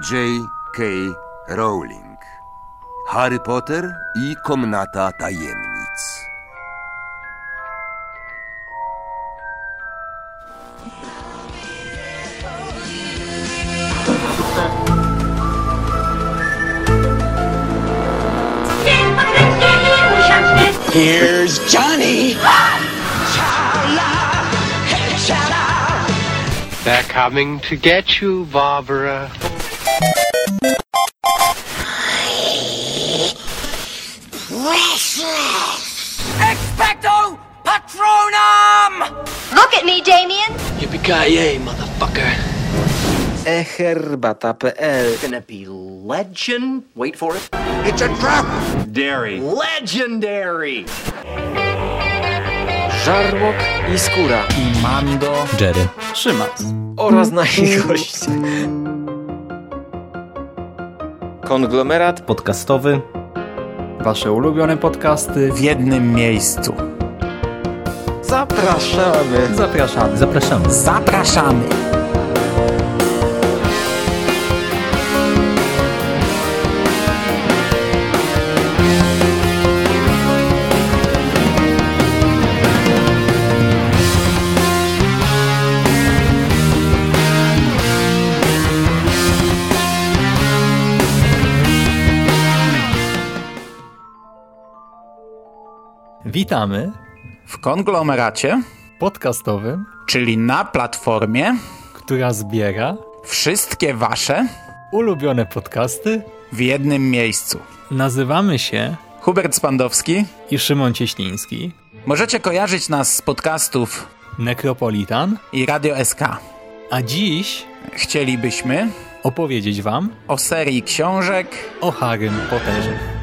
J.K. Rowling. Harry Potter i Komnata Tajemnic. Here's Johnny. They're coming to get you, Barbara. Expecto Patronum! Look at me, Damien. Yippee-ki-yay, motherfucker. eherbata.pl Gonna be legend. Wait for it. It's a trap. Dairy. Legendary. Żarłok i Skóra i Mando, Jerry, Szymas. oraz nasi goście. Konglomerat podcastowy. Wasze ulubione podcasty w jednym miejscu. Zapraszamy. Zapraszamy. Zapraszamy. Zapraszamy. Witamy w konglomeracie podcastowym, czyli na platformie, która zbiera wszystkie wasze ulubione podcasty w jednym miejscu. Nazywamy się Hubert Spandowski i Szymon Cieśliński. Możecie kojarzyć nas z podcastów Necropolitan i Radio SK. A dziś chcielibyśmy opowiedzieć wam o serii książek o Harrym Potterze.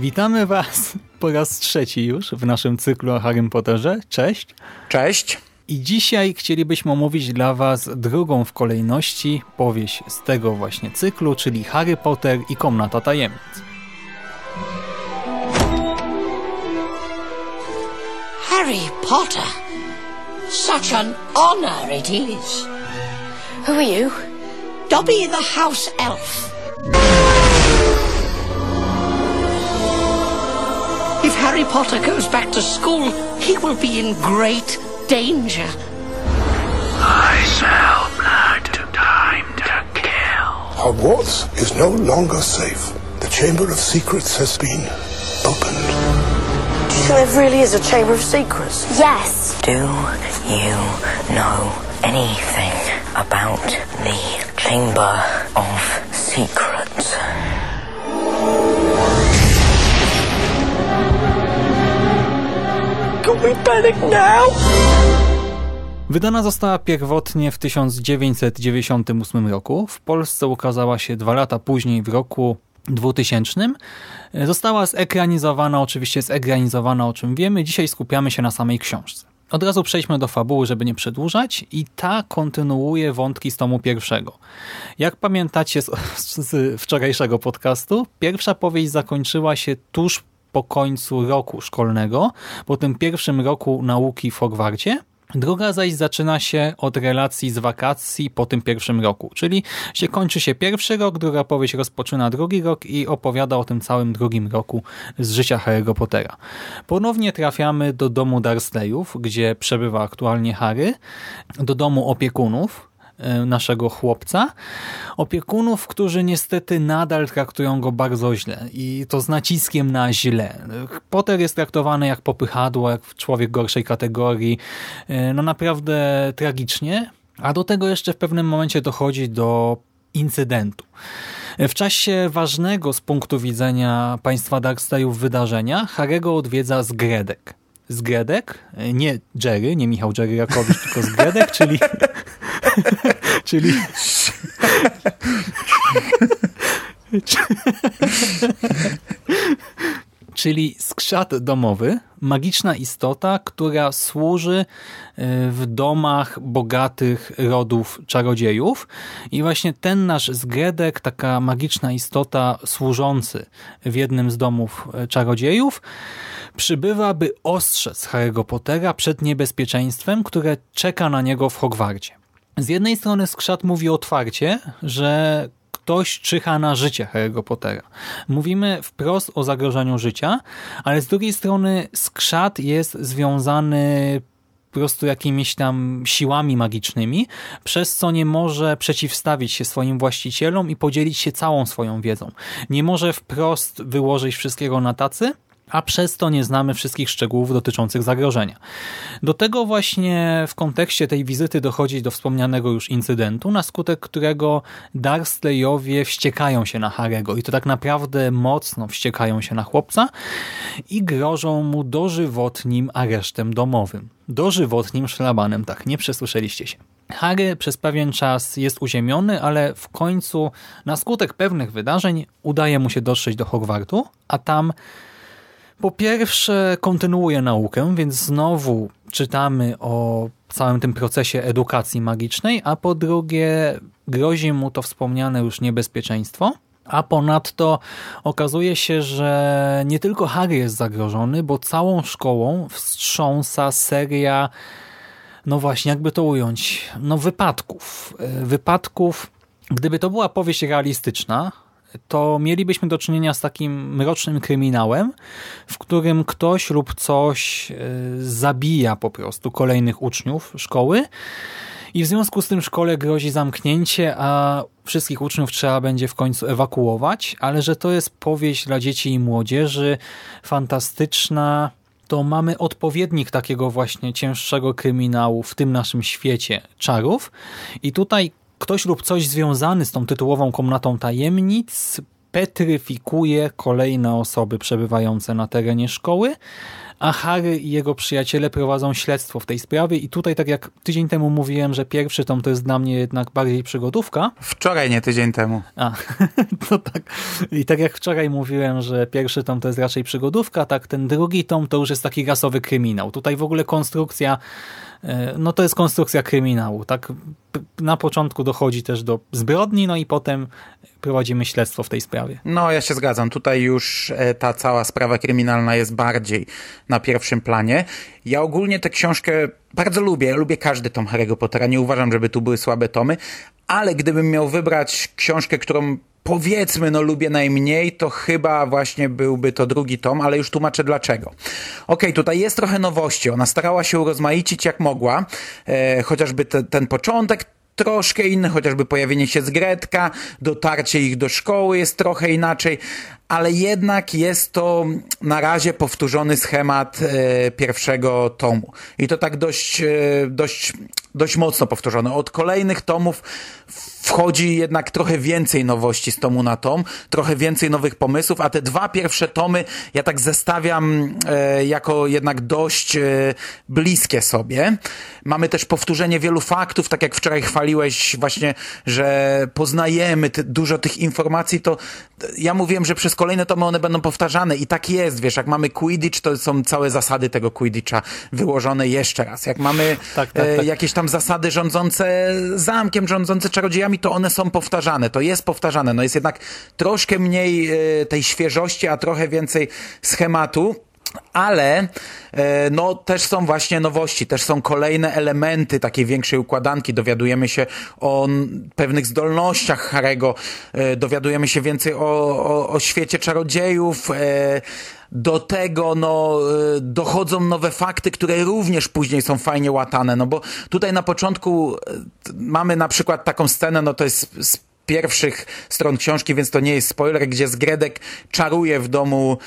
Witamy Was po raz trzeci już w naszym cyklu o Harrym Potterze. Cześć. Cześć. I dzisiaj chcielibyśmy omówić dla Was drugą w kolejności powieść z tego właśnie cyklu, czyli Harry Potter i Komnata Tajemnic. Harry Potter? Such an honor it is. Who are you? Dobby the House Elf. Harry Potter goes back to school, he will be in great danger. I smell blood. to Time to kill. Hogwarts is no longer safe. The Chamber of Secrets has been opened. Do you think there really is a Chamber of Secrets? Yes. Do you know anything about the Chamber of Secrets? Wydana została pierwotnie w 1998 roku. W Polsce ukazała się dwa lata później, w roku 2000. Została zekranizowana, oczywiście zekranizowana, o czym wiemy. Dzisiaj skupiamy się na samej książce. Od razu przejdźmy do fabuły, żeby nie przedłużać i ta kontynuuje wątki z tomu pierwszego. Jak pamiętacie z, z wczorajszego podcastu, pierwsza powieść zakończyła się tuż po końcu roku szkolnego, po tym pierwszym roku nauki w Hogwarcie. Druga zaś zaczyna się od relacji z wakacji po tym pierwszym roku, czyli się kończy się pierwszy rok, druga powieść rozpoczyna drugi rok i opowiada o tym całym drugim roku z życia Harry'ego Pottera. Ponownie trafiamy do domu Dursleyów, gdzie przebywa aktualnie Harry, do domu opiekunów, naszego chłopca. Opiekunów, którzy niestety nadal traktują go bardzo źle i to z naciskiem na źle. Potter jest traktowany jak popychadło, jak człowiek gorszej kategorii. No naprawdę tragicznie. A do tego jeszcze w pewnym momencie dochodzi do incydentu. W czasie ważnego z punktu widzenia państwa Darkstayów wydarzenia Harego odwiedza Zgredek. Zgredek, nie Jerry, nie Michał Jerry Jakowicz, tylko Zgredek, czyli czyli czyli skrzat domowy, magiczna istota, która służy e, w domach bogatych rodów czarodziejów. I właśnie ten nasz zgredek, taka magiczna istota służący w jednym z domów e, czarodziejów, przybywa, by ostrzec Harry'ego Pottera przed niebezpieczeństwem, które czeka na niego w Hogwarcie. Z jednej strony skrzat mówi otwarcie, że ktoś czyha na życie Harry'ego Pottera. Mówimy wprost o zagrożeniu życia, ale z drugiej strony skrzat jest związany po prostu jakimiś tam siłami magicznymi, przez co nie może przeciwstawić się swoim właścicielom i podzielić się całą swoją wiedzą. Nie może wprost wyłożyć wszystkiego na tacy, a przez to nie znamy wszystkich szczegółów dotyczących zagrożenia. Do tego właśnie w kontekście tej wizyty dochodzi do wspomnianego już incydentu, na skutek którego Durstleyowie wściekają się na Harego i to tak naprawdę mocno wściekają się na chłopca i grożą mu dożywotnim aresztem domowym. Dożywotnim szlabanem, tak, nie przesłyszeliście się. Harry przez pewien czas jest uziemiony, ale w końcu na skutek pewnych wydarzeń udaje mu się dotrzeć do Hogwartu, a tam po pierwsze kontynuuje naukę, więc znowu czytamy o całym tym procesie edukacji magicznej, a po drugie grozi mu to wspomniane już niebezpieczeństwo, a ponadto okazuje się, że nie tylko Harry jest zagrożony, bo całą szkołą wstrząsa seria, no właśnie, jakby to ująć, no wypadków. Wypadków, gdyby to była powieść realistyczna, to mielibyśmy do czynienia z takim mrocznym kryminałem, w którym ktoś lub coś e, zabija po prostu kolejnych uczniów szkoły i w związku z tym szkole grozi zamknięcie, a wszystkich uczniów trzeba będzie w końcu ewakuować, ale że to jest powieść dla dzieci i młodzieży, fantastyczna, to mamy odpowiednik takiego właśnie cięższego kryminału w tym naszym świecie czarów. I tutaj ktoś lub coś związany z tą tytułową komnatą tajemnic petryfikuje kolejne osoby przebywające na terenie szkoły, a Harry i jego przyjaciele prowadzą śledztwo w tej sprawie i tutaj, tak jak tydzień temu mówiłem, że pierwszy tom to jest dla mnie jednak bardziej przygodówka. Wczoraj, nie tydzień temu. A, to tak. I tak jak wczoraj mówiłem, że pierwszy tom to jest raczej przygodówka, tak ten drugi tom to już jest taki rasowy kryminał. Tutaj w ogóle konstrukcja no to jest konstrukcja kryminału. Tak na początku dochodzi też do zbrodni, no i potem prowadzimy śledztwo w tej sprawie. No, ja się zgadzam. Tutaj już e, ta cała sprawa kryminalna jest bardziej na pierwszym planie. Ja ogólnie tę książkę bardzo lubię. Ja lubię każdy tom Harry'ego Pottera. Nie uważam, żeby tu były słabe tomy, ale gdybym miał wybrać książkę, którą powiedzmy, no lubię najmniej, to chyba właśnie byłby to drugi tom, ale już tłumaczę dlaczego. Ok, tutaj jest trochę nowości. Ona starała się urozmaicić jak mogła, e, chociażby te, ten początek, troszkę inny, chociażby pojawienie się z Gretka, dotarcie ich do szkoły jest trochę inaczej, ale jednak jest to na razie powtórzony schemat e, pierwszego tomu. I to tak dość, e, dość, dość mocno powtórzone. Od kolejnych tomów wchodzi jednak trochę więcej nowości z tomu na tom, trochę więcej nowych pomysłów, a te dwa pierwsze tomy ja tak zestawiam e, jako jednak dość bliskie sobie. Mamy też powtórzenie wielu faktów, tak jak wczoraj chwaliłeś właśnie, że poznajemy dużo tych informacji, to ja mówiłem, że przez kolejne tomy one będą powtarzane i tak jest, wiesz, jak mamy Quidditch, to są całe zasady tego Quidditcha wyłożone jeszcze raz. Jak mamy tak, tak, e, tak. jakieś tam zasady rządzące zamkiem, rządzące czarodziejami, to one są powtarzane, to jest powtarzane. No jest jednak troszkę mniej e, tej świeżości, a trochę więcej schematu. Ale e, no, też są właśnie nowości, też są kolejne elementy takiej większej układanki. Dowiadujemy się o pewnych zdolnościach Harego, e, dowiadujemy się więcej o, o, o świecie czarodziejów. Do tego no, dochodzą nowe fakty, które również później są fajnie łatane. No bo tutaj na początku mamy na przykład taką scenę, no to jest pierwszych stron książki, więc to nie jest spoiler, gdzie Zgredek czaruje w domu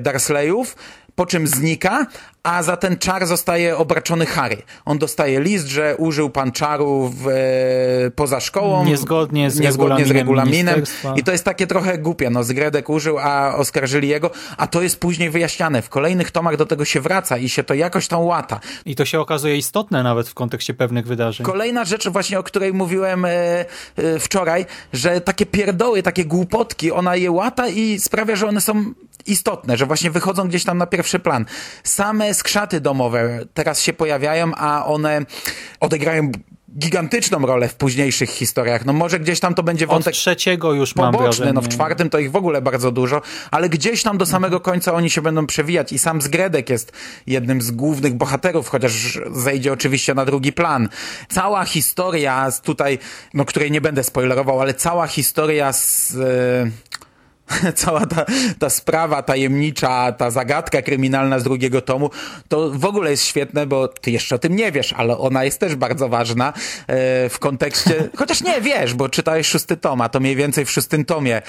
Darsleyów po czym znika, a za ten czar zostaje obraczony Harry. On dostaje list, że użył pan czaru w, e, poza szkołą. Niezgodnie z niezgodnie z regulaminem regulaminem. I to jest takie trochę głupie. No, Zgredek użył, a oskarżyli jego, a to jest później wyjaśniane. W kolejnych tomach do tego się wraca i się to jakoś tam łata. I to się okazuje istotne nawet w kontekście pewnych wydarzeń. Kolejna rzecz właśnie, o której mówiłem e, e, wczoraj, że takie pierdoły, takie głupotki, ona je łata i sprawia, że one są istotne, że właśnie wychodzą gdzieś tam na pierwszy plan. Same skrzaty domowe teraz się pojawiają, a one odegrają gigantyczną rolę w późniejszych historiach. No może gdzieś tam to będzie wątek Od trzeciego już mam poboczny, wrażenie. no w czwartym to ich w ogóle bardzo dużo, ale gdzieś tam do samego końca oni się będą przewijać i sam Zgredek jest jednym z głównych bohaterów, chociaż zejdzie oczywiście na drugi plan. Cała historia z tutaj, no której nie będę spoilerował, ale cała historia z... e, cała ta, ta sprawa tajemnicza, ta zagadka kryminalna z drugiego tomu, to w ogóle jest świetne, bo ty jeszcze o tym nie wiesz, ale ona jest też bardzo ważna e, w kontekście, chociaż nie wiesz, bo czytałeś szósty tom, a to mniej więcej w szóstym tomie e,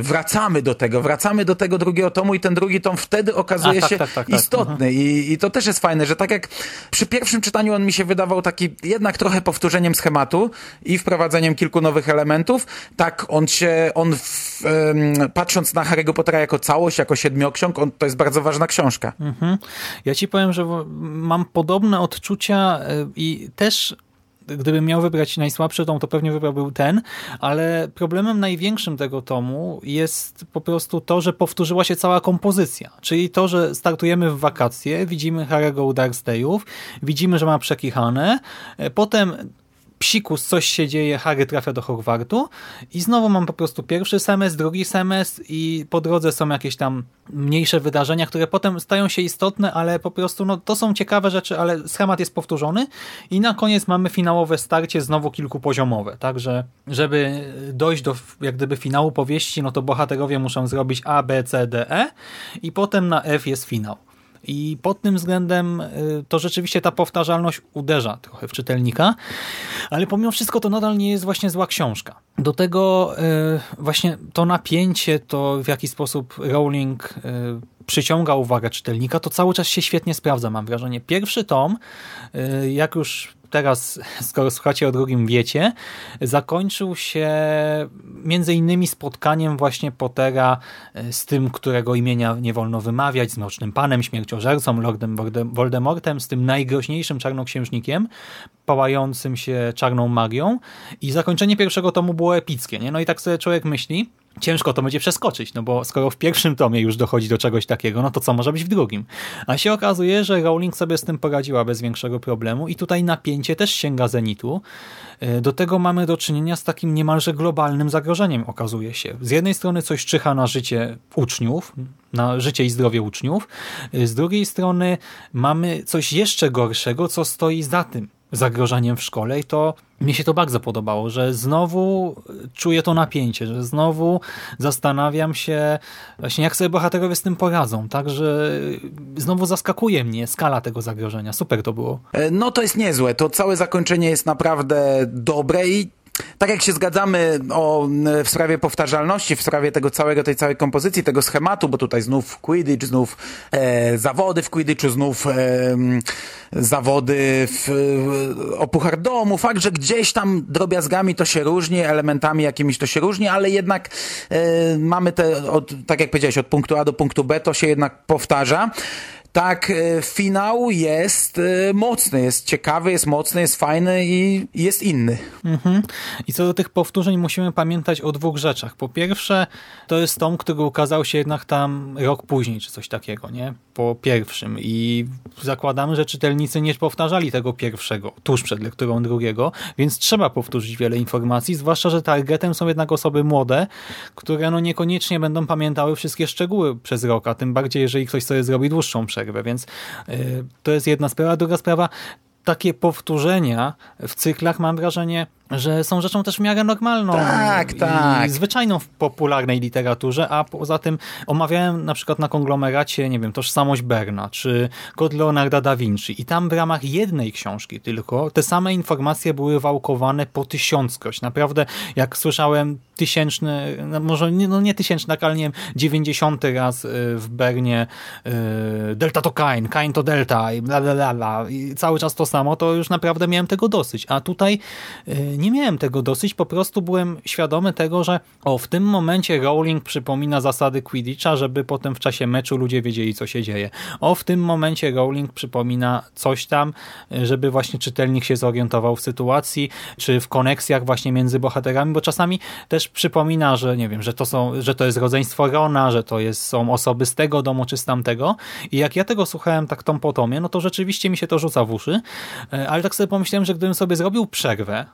wracamy do tego, wracamy do tego drugiego tomu i ten drugi tom wtedy okazuje A, tak, się tak, tak, tak. istotny I, i to też jest fajne, że tak jak przy pierwszym czytaniu on mi się wydawał taki jednak trochę powtórzeniem schematu i wprowadzeniem kilku nowych elementów, tak on się, on w, patrząc na Harry'ego Pottera jako całość, jako siedmioksiąg, on, to jest bardzo ważna książka. Mhm. Ja ci powiem, że mam podobne odczucia y, i też gdybym miał wybrać najsłabszy tom, to pewnie wybrałbym ten, ale problemem największym tego tomu jest po prostu to, że powtórzyła się cała kompozycja. Czyli to, że startujemy w wakacje, widzimy Harry'ego u Dursleyów, widzimy, że ma przekichane, e, potem psikus, coś się dzieje, Harry trafia do Hogwartu i znowu mam po prostu pierwszy semestr, drugi semestr i po drodze są jakieś tam mniejsze wydarzenia, które potem stają się istotne, ale po prostu no, to są ciekawe rzeczy, ale schemat jest powtórzony i na koniec mamy finałowe starcie znowu kilkupoziomowe, także żeby dojść do jak gdyby finału powieści, no to bohaterowie muszą zrobić A, B, C, D, E i potem na F jest finał. I pod tym względem y, to rzeczywiście ta powtarzalność uderza trochę w czytelnika, ale pomimo wszystko to nadal nie jest właśnie zła książka. Do tego y, właśnie to napięcie, to w jaki sposób Rowling y, przyciąga uwagę czytelnika, to cały czas się świetnie sprawdza, mam wrażenie. Pierwszy tom, jak już teraz, skoro słuchacie o drugim wiecie, zakończył się między innymi spotkaniem właśnie Pottera e, z tym, którego imienia nie wolno wymawiać, z Mrocznym Panem, Śmierciożercą, Lordem Voldem- Voldemortem, z tym najgroźniejszym czarnoksiężnikiem, pałającym się czarną magią i zakończenie pierwszego tomu było epickie, nie? No i tak sobie człowiek myśli, ciężko to będzie przeskoczyć, no bo skoro w pierwszym tomie już dochodzi do czegoś takiego, no to co może być w drugim? A się okazuje, że Rowling sobie z tym poradziła bez większego problemu i tutaj napięcie też sięga zenitu. E, Do tego mamy do czynienia z takim niemalże globalnym zagrożeniem, okazuje się. Z jednej strony coś czyha na życie uczniów, na życie i zdrowie uczniów, e, z drugiej strony mamy coś jeszcze gorszego, co stoi za tym zagrożeniem w szkole i to mi się to bardzo podobało, że znowu czuję to napięcie, że znowu zastanawiam się właśnie jak sobie bohaterowie z tym poradzą, także znowu zaskakuje mnie skala tego zagrożenia. Super to było. E, No to jest niezłe. To całe zakończenie jest naprawdę dobre i tak jak się zgadzamy o, w sprawie powtarzalności, w sprawie tego całego, tej całej kompozycji, tego schematu, bo tutaj znów Quidditch, znów e, zawody w Quidditchu, znów e, zawody w, e, o Puchar Domu. Fakt, że gdzieś tam drobiazgami to się różni, elementami jakimiś to się różni, ale jednak e, mamy te, od, tak jak powiedziałeś, od punktu A do punktu B to się jednak powtarza. Tak, e, finał jest e, mocny, jest ciekawy, jest mocny, jest fajny i jest inny. Mhm. I co do tych powtórzeń musimy pamiętać o dwóch rzeczach. Po pierwsze, to jest tom, który ukazał się jednak tam rok później, czy coś takiego, nie? Po pierwszym. I zakładamy, że czytelnicy nie powtarzali tego pierwszego tuż przed lekturą drugiego, więc trzeba powtórzyć wiele informacji, zwłaszcza, że targetem są jednak osoby młode, które no niekoniecznie będą pamiętały wszystkie szczegóły przez rok, a tym bardziej, jeżeli ktoś sobie zrobi dłuższą przerwę, więc y, to jest jedna sprawa. Druga sprawa, takie powtórzenia w cyklach, mam wrażenie, że są rzeczą też w miarę normalną Tak, tak. zwyczajną w popularnej literaturze, a poza tym omawiałem na przykład na konglomeracie, nie wiem, Tożsamość Berna, czy Kod Leonarda da Vinci i tam w ramach jednej książki tylko te same informacje były wałkowane po tysiąckroć. Naprawdę, jak słyszałem tysięczny, no może nie, no nie tysięczny, ale nie wiem, dziewięćdziesiąty raz y, w Bernie y, Delta to Kain, Kain to Delta i bla bla bla, bla i cały czas to samo, to już naprawdę miałem tego dosyć. A tutaj y, nie miałem tego dosyć, po prostu byłem świadomy tego, że o, w tym momencie Rowling przypomina zasady Quidditcha, żeby potem w czasie meczu ludzie wiedzieli, co się dzieje. O, w tym momencie Rowling przypomina coś tam, żeby właśnie czytelnik się zorientował w sytuacji, czy w koneksjach właśnie między bohaterami, bo czasami też przypomina, że nie wiem, że to, są, że to jest rodzeństwo Rona, że to jest, są osoby z tego domu czy z tamtego i jak ja tego słuchałem tak tą potomie, no to rzeczywiście mi się to rzuca w uszy, ale tak sobie pomyślałem, że gdybym sobie zrobił przerwę,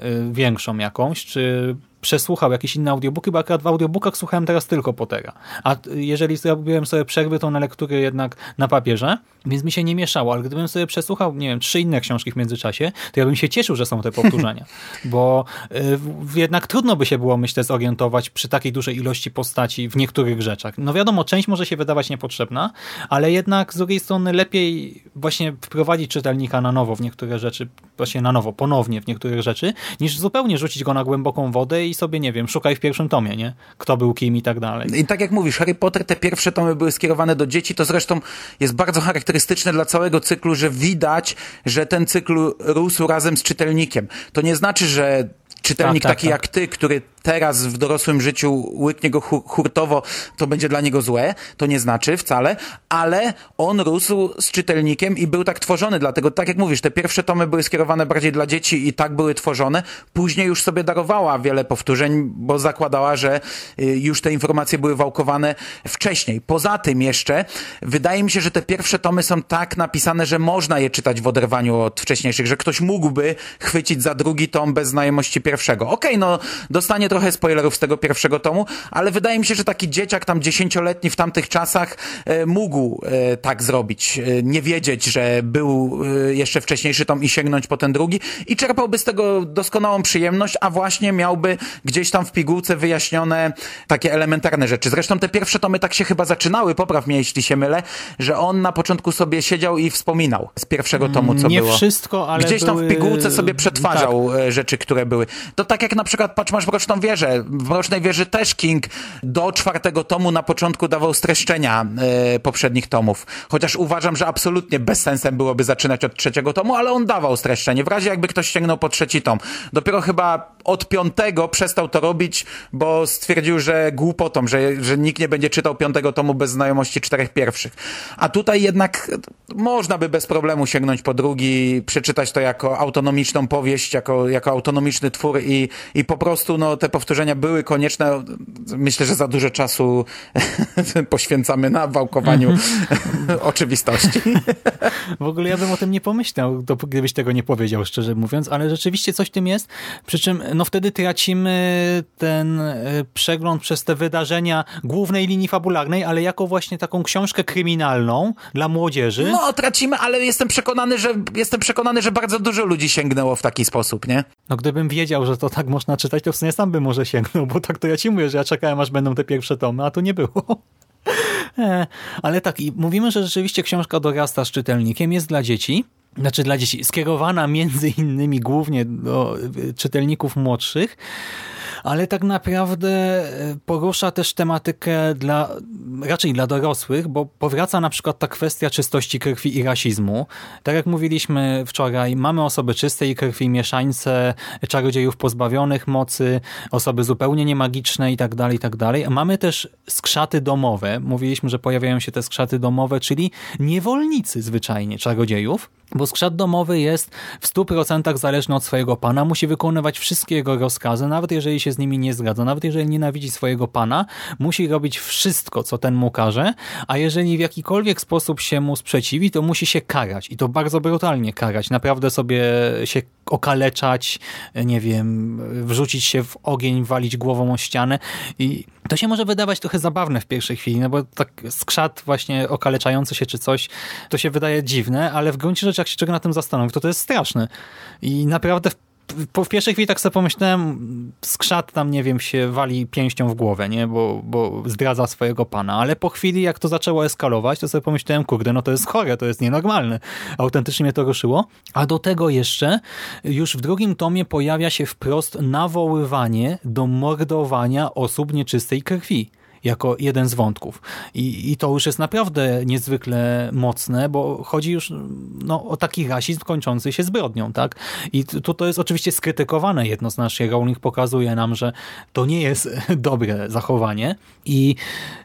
y, większą jakąś, czy przesłuchał jakieś inne audiobooki, bo akurat w audiobookach słuchałem teraz tylko Pottera. A jeżeli zrobiłem sobie przerwy, to na lektury jednak na papierze, więc mi się nie mieszało, ale gdybym sobie przesłuchał, nie wiem, trzy inne książki w międzyczasie, to ja bym się cieszył, że są te powtórzenia, bo y, jednak trudno by się było, myślę, zorientować przy takiej dużej ilości postaci w niektórych rzeczach. No wiadomo, część może się wydawać niepotrzebna, ale jednak z drugiej strony lepiej właśnie wprowadzić czytelnika na nowo w niektóre rzeczy, właśnie na nowo, ponownie w niektóre rzeczy, niż zupełnie rzucić go na głęboką wodę i sobie, nie wiem, szukaj w pierwszym tomie, nie? Kto był kim i tak dalej. I tak jak mówisz, Harry Potter, te pierwsze tomy były skierowane do dzieci, to zresztą jest bardzo charakterystyczne dla całego cyklu, że widać, że ten cykl rósł razem z czytelnikiem. To nie znaczy, że czytelnik Tak, tak, taki tak. jak ty, który teraz w dorosłym życiu łyknie go hu- hurtowo, to będzie dla niego złe. To nie znaczy wcale, ale on rósł z czytelnikiem i był tak tworzony. Dlatego, tak jak mówisz, te pierwsze tomy były skierowane bardziej dla dzieci i tak były tworzone. Później już sobie darowała wiele powtórzeń, bo zakładała, że y, już te informacje były wałkowane wcześniej. Poza tym jeszcze, wydaje mi się, że te pierwsze tomy są tak napisane, że można je czytać w oderwaniu od wcześniejszych, że ktoś mógłby chwycić za drugi tom bez znajomości pierwszego. Okej, no dostanie trochę spoilerów z tego pierwszego tomu, ale wydaje mi się, że taki dzieciak tam dziesięcioletni w tamtych czasach e, mógł e, tak zrobić. E, nie wiedzieć, że był jeszcze wcześniejszy tom i sięgnąć po ten drugi i czerpałby z tego doskonałą przyjemność, a właśnie miałby gdzieś tam w pigułce wyjaśnione takie elementarne rzeczy. Zresztą te pierwsze tomy tak się chyba zaczynały, popraw mnie jeśli się mylę, że on na początku sobie siedział i wspominał z pierwszego tomu, co Nie było. wszystko, ale Gdzieś tam w były- pigułce sobie przetwarzał e, rzeczy, które były. To tak jak na przykład, patrz, masz Mroczną Wieżę. W Mrocznej Wieży też King do czwartego tomu na początku dawał streszczenia e, poprzednich tomów. Chociaż uważam, że absolutnie bez sensem byłoby zaczynać od trzeciego tomu, ale on dawał streszczenie. W razie jakby ktoś sięgnął po trzeci tom. Dopiero chyba od piątego przestał to robić, bo stwierdził, że głupotą, że, że nikt nie będzie czytał piątego tomu bez znajomości czterech pierwszych. A tutaj jednak można by bez problemu sięgnąć po drugi, przeczytać to jako autonomiczną powieść, jako, jako autonomiczny twór i, i po prostu no, te powtórzenia były konieczne. Myślę, że za dużo czasu poświęcamy na wałkowaniu oczywistości. W ogóle ja bym o tym nie pomyślał, gdybyś tego nie powiedział, szczerze mówiąc, ale rzeczywiście coś w tym jest. Przy czym no wtedy tracimy ten e, przegląd przez te wydarzenia głównej linii fabularnej, ale jako właśnie taką książkę kryminalną dla młodzieży. No, tracimy, ale jestem przekonany, że jestem przekonany, że bardzo dużo ludzi sięgnęło w taki sposób, nie? No gdybym wiedział, że to tak można czytać, to w sumie sam bym może sięgnął, bo tak to ja ci mówię, że ja czekałem, aż będą te pierwsze tomy, a tu nie było. E, Ale tak, i mówimy, że rzeczywiście książka dorasta z czytelnikiem, jest dla dzieci, znaczy dla dzieci, skierowana między innymi głównie do y, czytelników młodszych, ale tak naprawdę e, porusza też tematykę dla, raczej dla dorosłych, bo powraca na przykład ta kwestia czystości krwi i rasizmu. Tak jak mówiliśmy wczoraj, mamy osoby czystej krwi, mieszańce, czarodziejów pozbawionych mocy, osoby zupełnie niemagiczne i tak dalej, i tak dalej. Mamy też skrzaty domowe. Mówiliśmy, że pojawiają się te skrzaty domowe, czyli niewolnicy zwyczajnie czarodziejów, bo skrzat domowy jest w 100% zależny od swojego pana, musi wykonywać wszystkie jego rozkazy, nawet jeżeli się z nimi nie zgadza, nawet jeżeli nienawidzi swojego pana, musi robić wszystko, co ten mu każe, a jeżeli w jakikolwiek sposób się mu sprzeciwi, to musi się karać. I to bardzo brutalnie karać, naprawdę sobie się okaleczać, nie wiem, wrzucić się w ogień, walić głową o ścianę. I to się może wydawać trochę zabawne w pierwszej chwili, no bo tak skrzat właśnie okaleczający się czy coś, to się wydaje dziwne, ale w gruncie rzeczy jak się człowiek na tym zastanowi, to to jest straszne. I naprawdę w po w pierwszej chwili tak sobie pomyślałem, skrzat tam, nie wiem, się wali pięścią w głowę, nie, bo, bo zdradza swojego pana, ale po chwili, jak to zaczęło eskalować, to sobie pomyślałem, kurde, no to jest chore, to jest nienormalne. Autentycznie mnie to ruszyło. A do tego jeszcze, już w drugim tomie pojawia się wprost nawoływanie do mordowania osób nieczystej krwi jako jeden z wątków. I, I to już jest naprawdę niezwykle mocne, bo chodzi już no, o taki rasizm kończący się zbrodnią. tak? I tu to jest oczywiście skrytykowane jednoznacznie. Rowling pokazuje nam, że to nie jest dobre zachowanie. I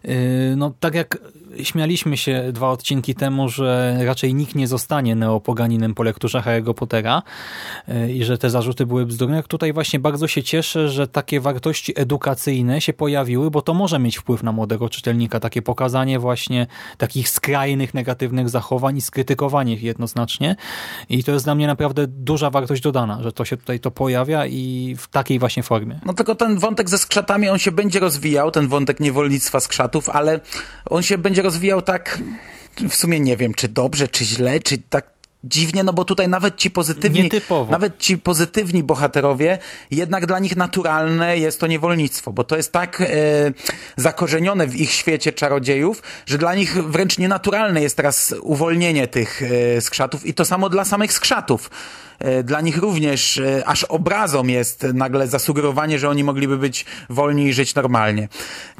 yy, no, tak jak śmialiśmy się dwa odcinki temu, że raczej nikt nie zostanie neopoganinem po lekturze Harry'ego Pottera yy, i że te zarzuty były bzdurne. Tutaj właśnie bardzo się cieszę, że takie wartości edukacyjne się pojawiły, bo to może mieć wpływ na młodego czytelnika. Takie pokazanie właśnie takich skrajnych, negatywnych zachowań i skrytykowanie ich jednoznacznie. I to jest dla mnie naprawdę duża wartość dodana, że to się tutaj to pojawia i w takiej właśnie formie. No tylko ten wątek ze skrzatami, on się będzie rozwijał, ten wątek niewolnictwa skrzatów, ale on się będzie rozwijał tak w sumie nie wiem, czy dobrze, czy źle, czy tak dziwnie, no bo tutaj nawet ci pozytywni, Nietypowo. nawet ci pozytywni bohaterowie, jednak dla nich naturalne jest to niewolnictwo, bo to jest tak e, zakorzenione w ich świecie czarodziejów, że dla nich wręcz nienaturalne jest teraz uwolnienie tych e, skrzatów i to samo dla samych skrzatów. E, dla nich również e, aż obrazom jest nagle zasugerowanie, że oni mogliby być wolni i żyć normalnie.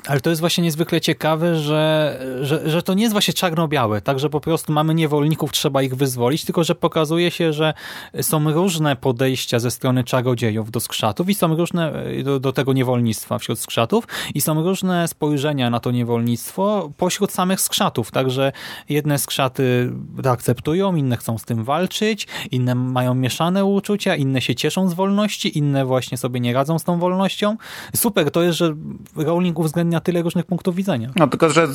Ale to jest właśnie niezwykle ciekawe, że, że, że to nie jest właśnie czarno-białe, tak, że po prostu mamy niewolników, trzeba ich wyzwolić, tylko że pokazuje się, że są różne podejścia ze strony czarodziejów do skrzatów i są różne e, do, do tego niewolnictwa wśród skrzatów i są różne spojrzenia na to niewolnictwo pośród samych skrzatów, także jedne skrzaty to akceptują, inne chcą z tym walczyć, inne mają mieszane uczucia, inne się cieszą z wolności, inne właśnie sobie nie radzą z tą wolnością. Super, to jest, że Rowling uwzględnia tyle różnych punktów widzenia. No tylko, że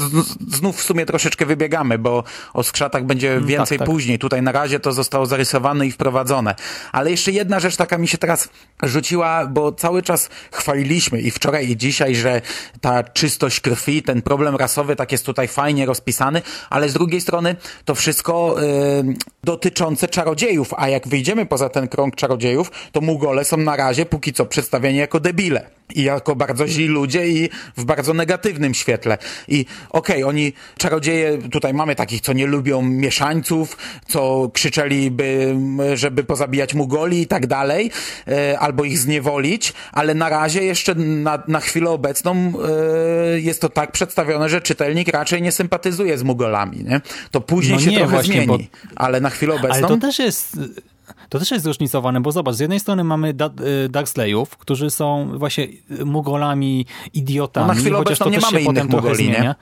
znów w sumie troszeczkę wybiegamy, bo o skrzatach będzie Mm, więcej tak, tak. później. Tutaj na razie to zostało zarysowane i wprowadzone. Ale jeszcze jedna rzecz taka mi się teraz rzuciła, bo cały czas chwaliliśmy i wczoraj i dzisiaj, że ta czystość krwi, ten problem rasowy tak jest tutaj fajnie rozpisany, ale z drugiej strony to wszystko yy, dotyczące czarodziejów, a jak wyjdziemy poza ten krąg czarodziejów, to Mugole są na razie póki co przedstawieni jako debile i jako bardzo źli ludzie i w bardzo negatywnym świetle. I okej, oni, czarodzieje, tutaj mamy takich, co nie lubią mieszańców, co krzyczeliby, żeby pozabijać Mugoli i tak dalej, e, albo ich zniewolić, ale na razie jeszcze na, na chwilę obecną e, jest to tak przedstawione, że czytelnik raczej nie sympatyzuje z Mugolami, nie? To później No się nie, trochę właśnie, zmieni, bo- ale na chwilę obecną... Ale to też jest... To też jest zróżnicowane, bo zobacz, z jednej strony mamy da y, Darksleyów, którzy są właśnie mugolami, idiotami, No na chwilę chociaż to nie mamy innych Mugoli, nie? zmienia.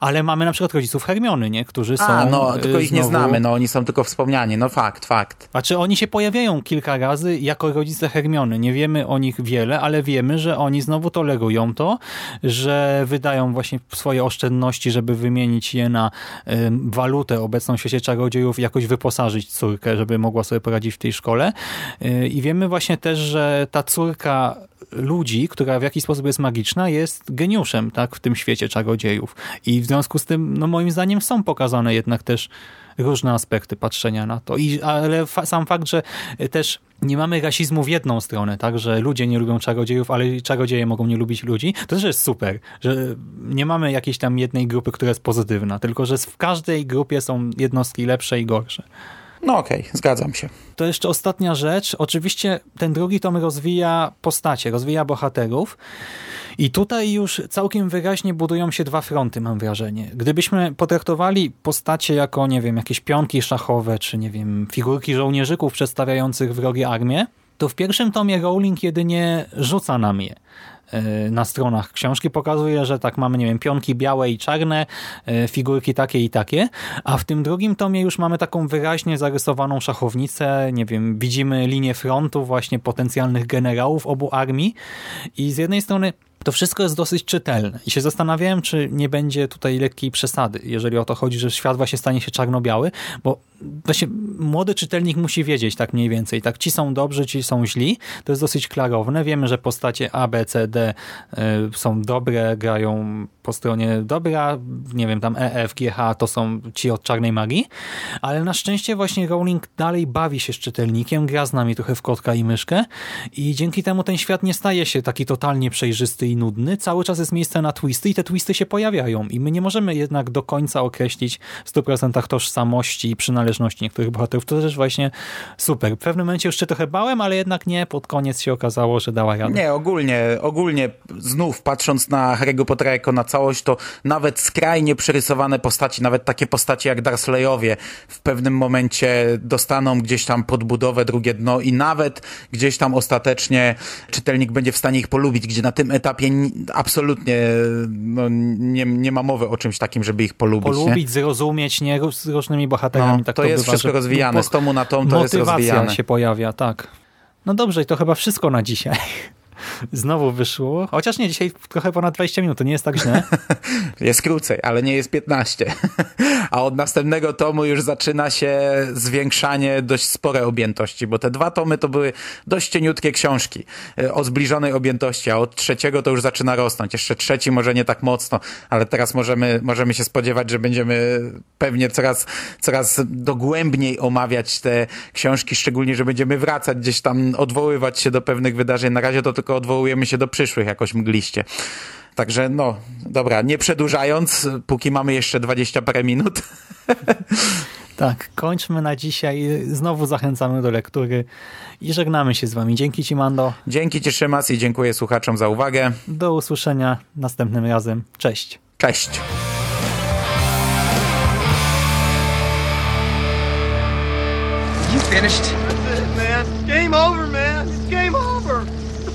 Ale mamy na przykład rodziców Hermiony, nie? którzy są A, no, tylko y, ich nie znowu... znamy, no oni są tylko wspomniani, no fakt, fakt. Znaczy oni się pojawiają kilka razy jako rodzice Hermiony. Nie wiemy o nich wiele, ale wiemy, że oni znowu tolerują to, że wydają właśnie swoje oszczędności, żeby wymienić je na ym, walutę obecną w świecie czarodziejów jakoś wyposażyć córkę, żeby mogła sobie poradzić w tej szkole. Yy, I wiemy właśnie też, że ta córka ludzi, która w jakiś sposób jest magiczna, jest geniuszem tak, w tym świecie czarodziejów. I w związku z tym, no moim zdaniem są pokazane jednak też różne aspekty patrzenia na to. I, ale fa sam fakt, że też nie mamy rasizmu w jedną stronę, tak, że ludzie nie lubią czarodziejów, ale czarodzieje mogą nie lubić ludzi, to też jest super, że nie mamy jakiejś tam jednej grupy, która jest pozytywna, tylko że w każdej grupie są jednostki lepsze i gorsze. No okej, okay, zgadzam się. To jeszcze ostatnia rzecz. Oczywiście ten drugi tom rozwija postacie, rozwija bohaterów. I tutaj już całkiem wyraźnie budują się dwa fronty, mam wrażenie. Gdybyśmy potraktowali postacie jako, nie wiem, jakieś pionki szachowe, czy nie wiem, figurki żołnierzyków przedstawiających wrogie armię, to w pierwszym tomie Rowling jedynie rzuca nam je na stronach książki. Pokazuje, że tak mamy, nie wiem, pionki białe i czarne, figurki takie i takie, a w tym drugim tomie już mamy taką wyraźnie zarysowaną szachownicę, nie wiem, widzimy linię frontu właśnie potencjalnych generałów obu armii. I z jednej strony to wszystko jest dosyć czytelne i się zastanawiałem, czy nie będzie tutaj lekkiej przesady, jeżeli o to chodzi, że świat właśnie stanie się czarno-biały, bo właśnie młody czytelnik musi wiedzieć tak mniej więcej. Tak, ci są dobrzy, ci są źli. To jest dosyć klarowne. Wiemy, że postacie A, B, C, D y, są dobre, grają po stronie dobra, nie wiem, tam E, F, G, H to są ci od czarnej magii, ale na szczęście właśnie Rowling dalej bawi się z czytelnikiem, gra z nami trochę w kotka i myszkę i dzięki temu ten świat nie staje się taki totalnie przejrzysty i nudny. Cały czas jest miejsce na twisty i te twisty się pojawiają i my nie możemy jednak do końca określić w 100% tożsamości i przynależności niektórych bohaterów. To też właśnie super. W pewnym momencie już się trochę bałem, ale jednak nie. Pod koniec się okazało, że dała radę. Nie, ogólnie, ogólnie znów patrząc na Harry'ego Pottera jako na całość, to nawet skrajnie przerysowane postaci, nawet takie postacie jak Dursleyowie w pewnym momencie dostaną gdzieś tam podbudowę, drugie dno i nawet gdzieś tam ostatecznie czytelnik będzie w stanie ich polubić, gdzie na tym etapie absolutnie no, nie, nie ma mowy o czymś takim, żeby ich polubić. Polubić, nie? zrozumieć, nie? Z różnymi bohaterami. No, tak to, to jest bywa, wszystko rozwijane, z tomu na tom to jest rozwijane. Motywacja się pojawia, tak. No dobrze, i to chyba wszystko na dzisiaj. Znowu wyszło. Chociaż nie, dzisiaj trochę ponad 20 minut, to nie jest tak źle. jest krócej, ale nie jest 15. A od następnego tomu już zaczyna się zwiększanie dość spore objętości, bo te dwa tomy to były dość cieniutkie książki e, o zbliżonej objętości, a od trzeciego to już zaczyna rosnąć. Jeszcze trzeci może nie tak mocno, ale teraz możemy, możemy się spodziewać, że będziemy pewnie coraz, coraz dogłębniej omawiać te książki, szczególnie, że będziemy wracać gdzieś tam, odwoływać się do pewnych wydarzeń. Na razie to tylko odwołujemy się do przyszłych jakoś mgliście. Także no, dobra, nie przedłużając, póki mamy jeszcze 20 parę minut. Tak, kończmy na dzisiaj. Znowu zachęcamy do lektury i żegnamy się z wami. Dzięki ci, Mando. Dzięki ci, Szymas i dziękuję słuchaczom za uwagę. Do usłyszenia następnym razem. Cześć. Cześć. You finished? That's it, man. Game over, man. It's game over.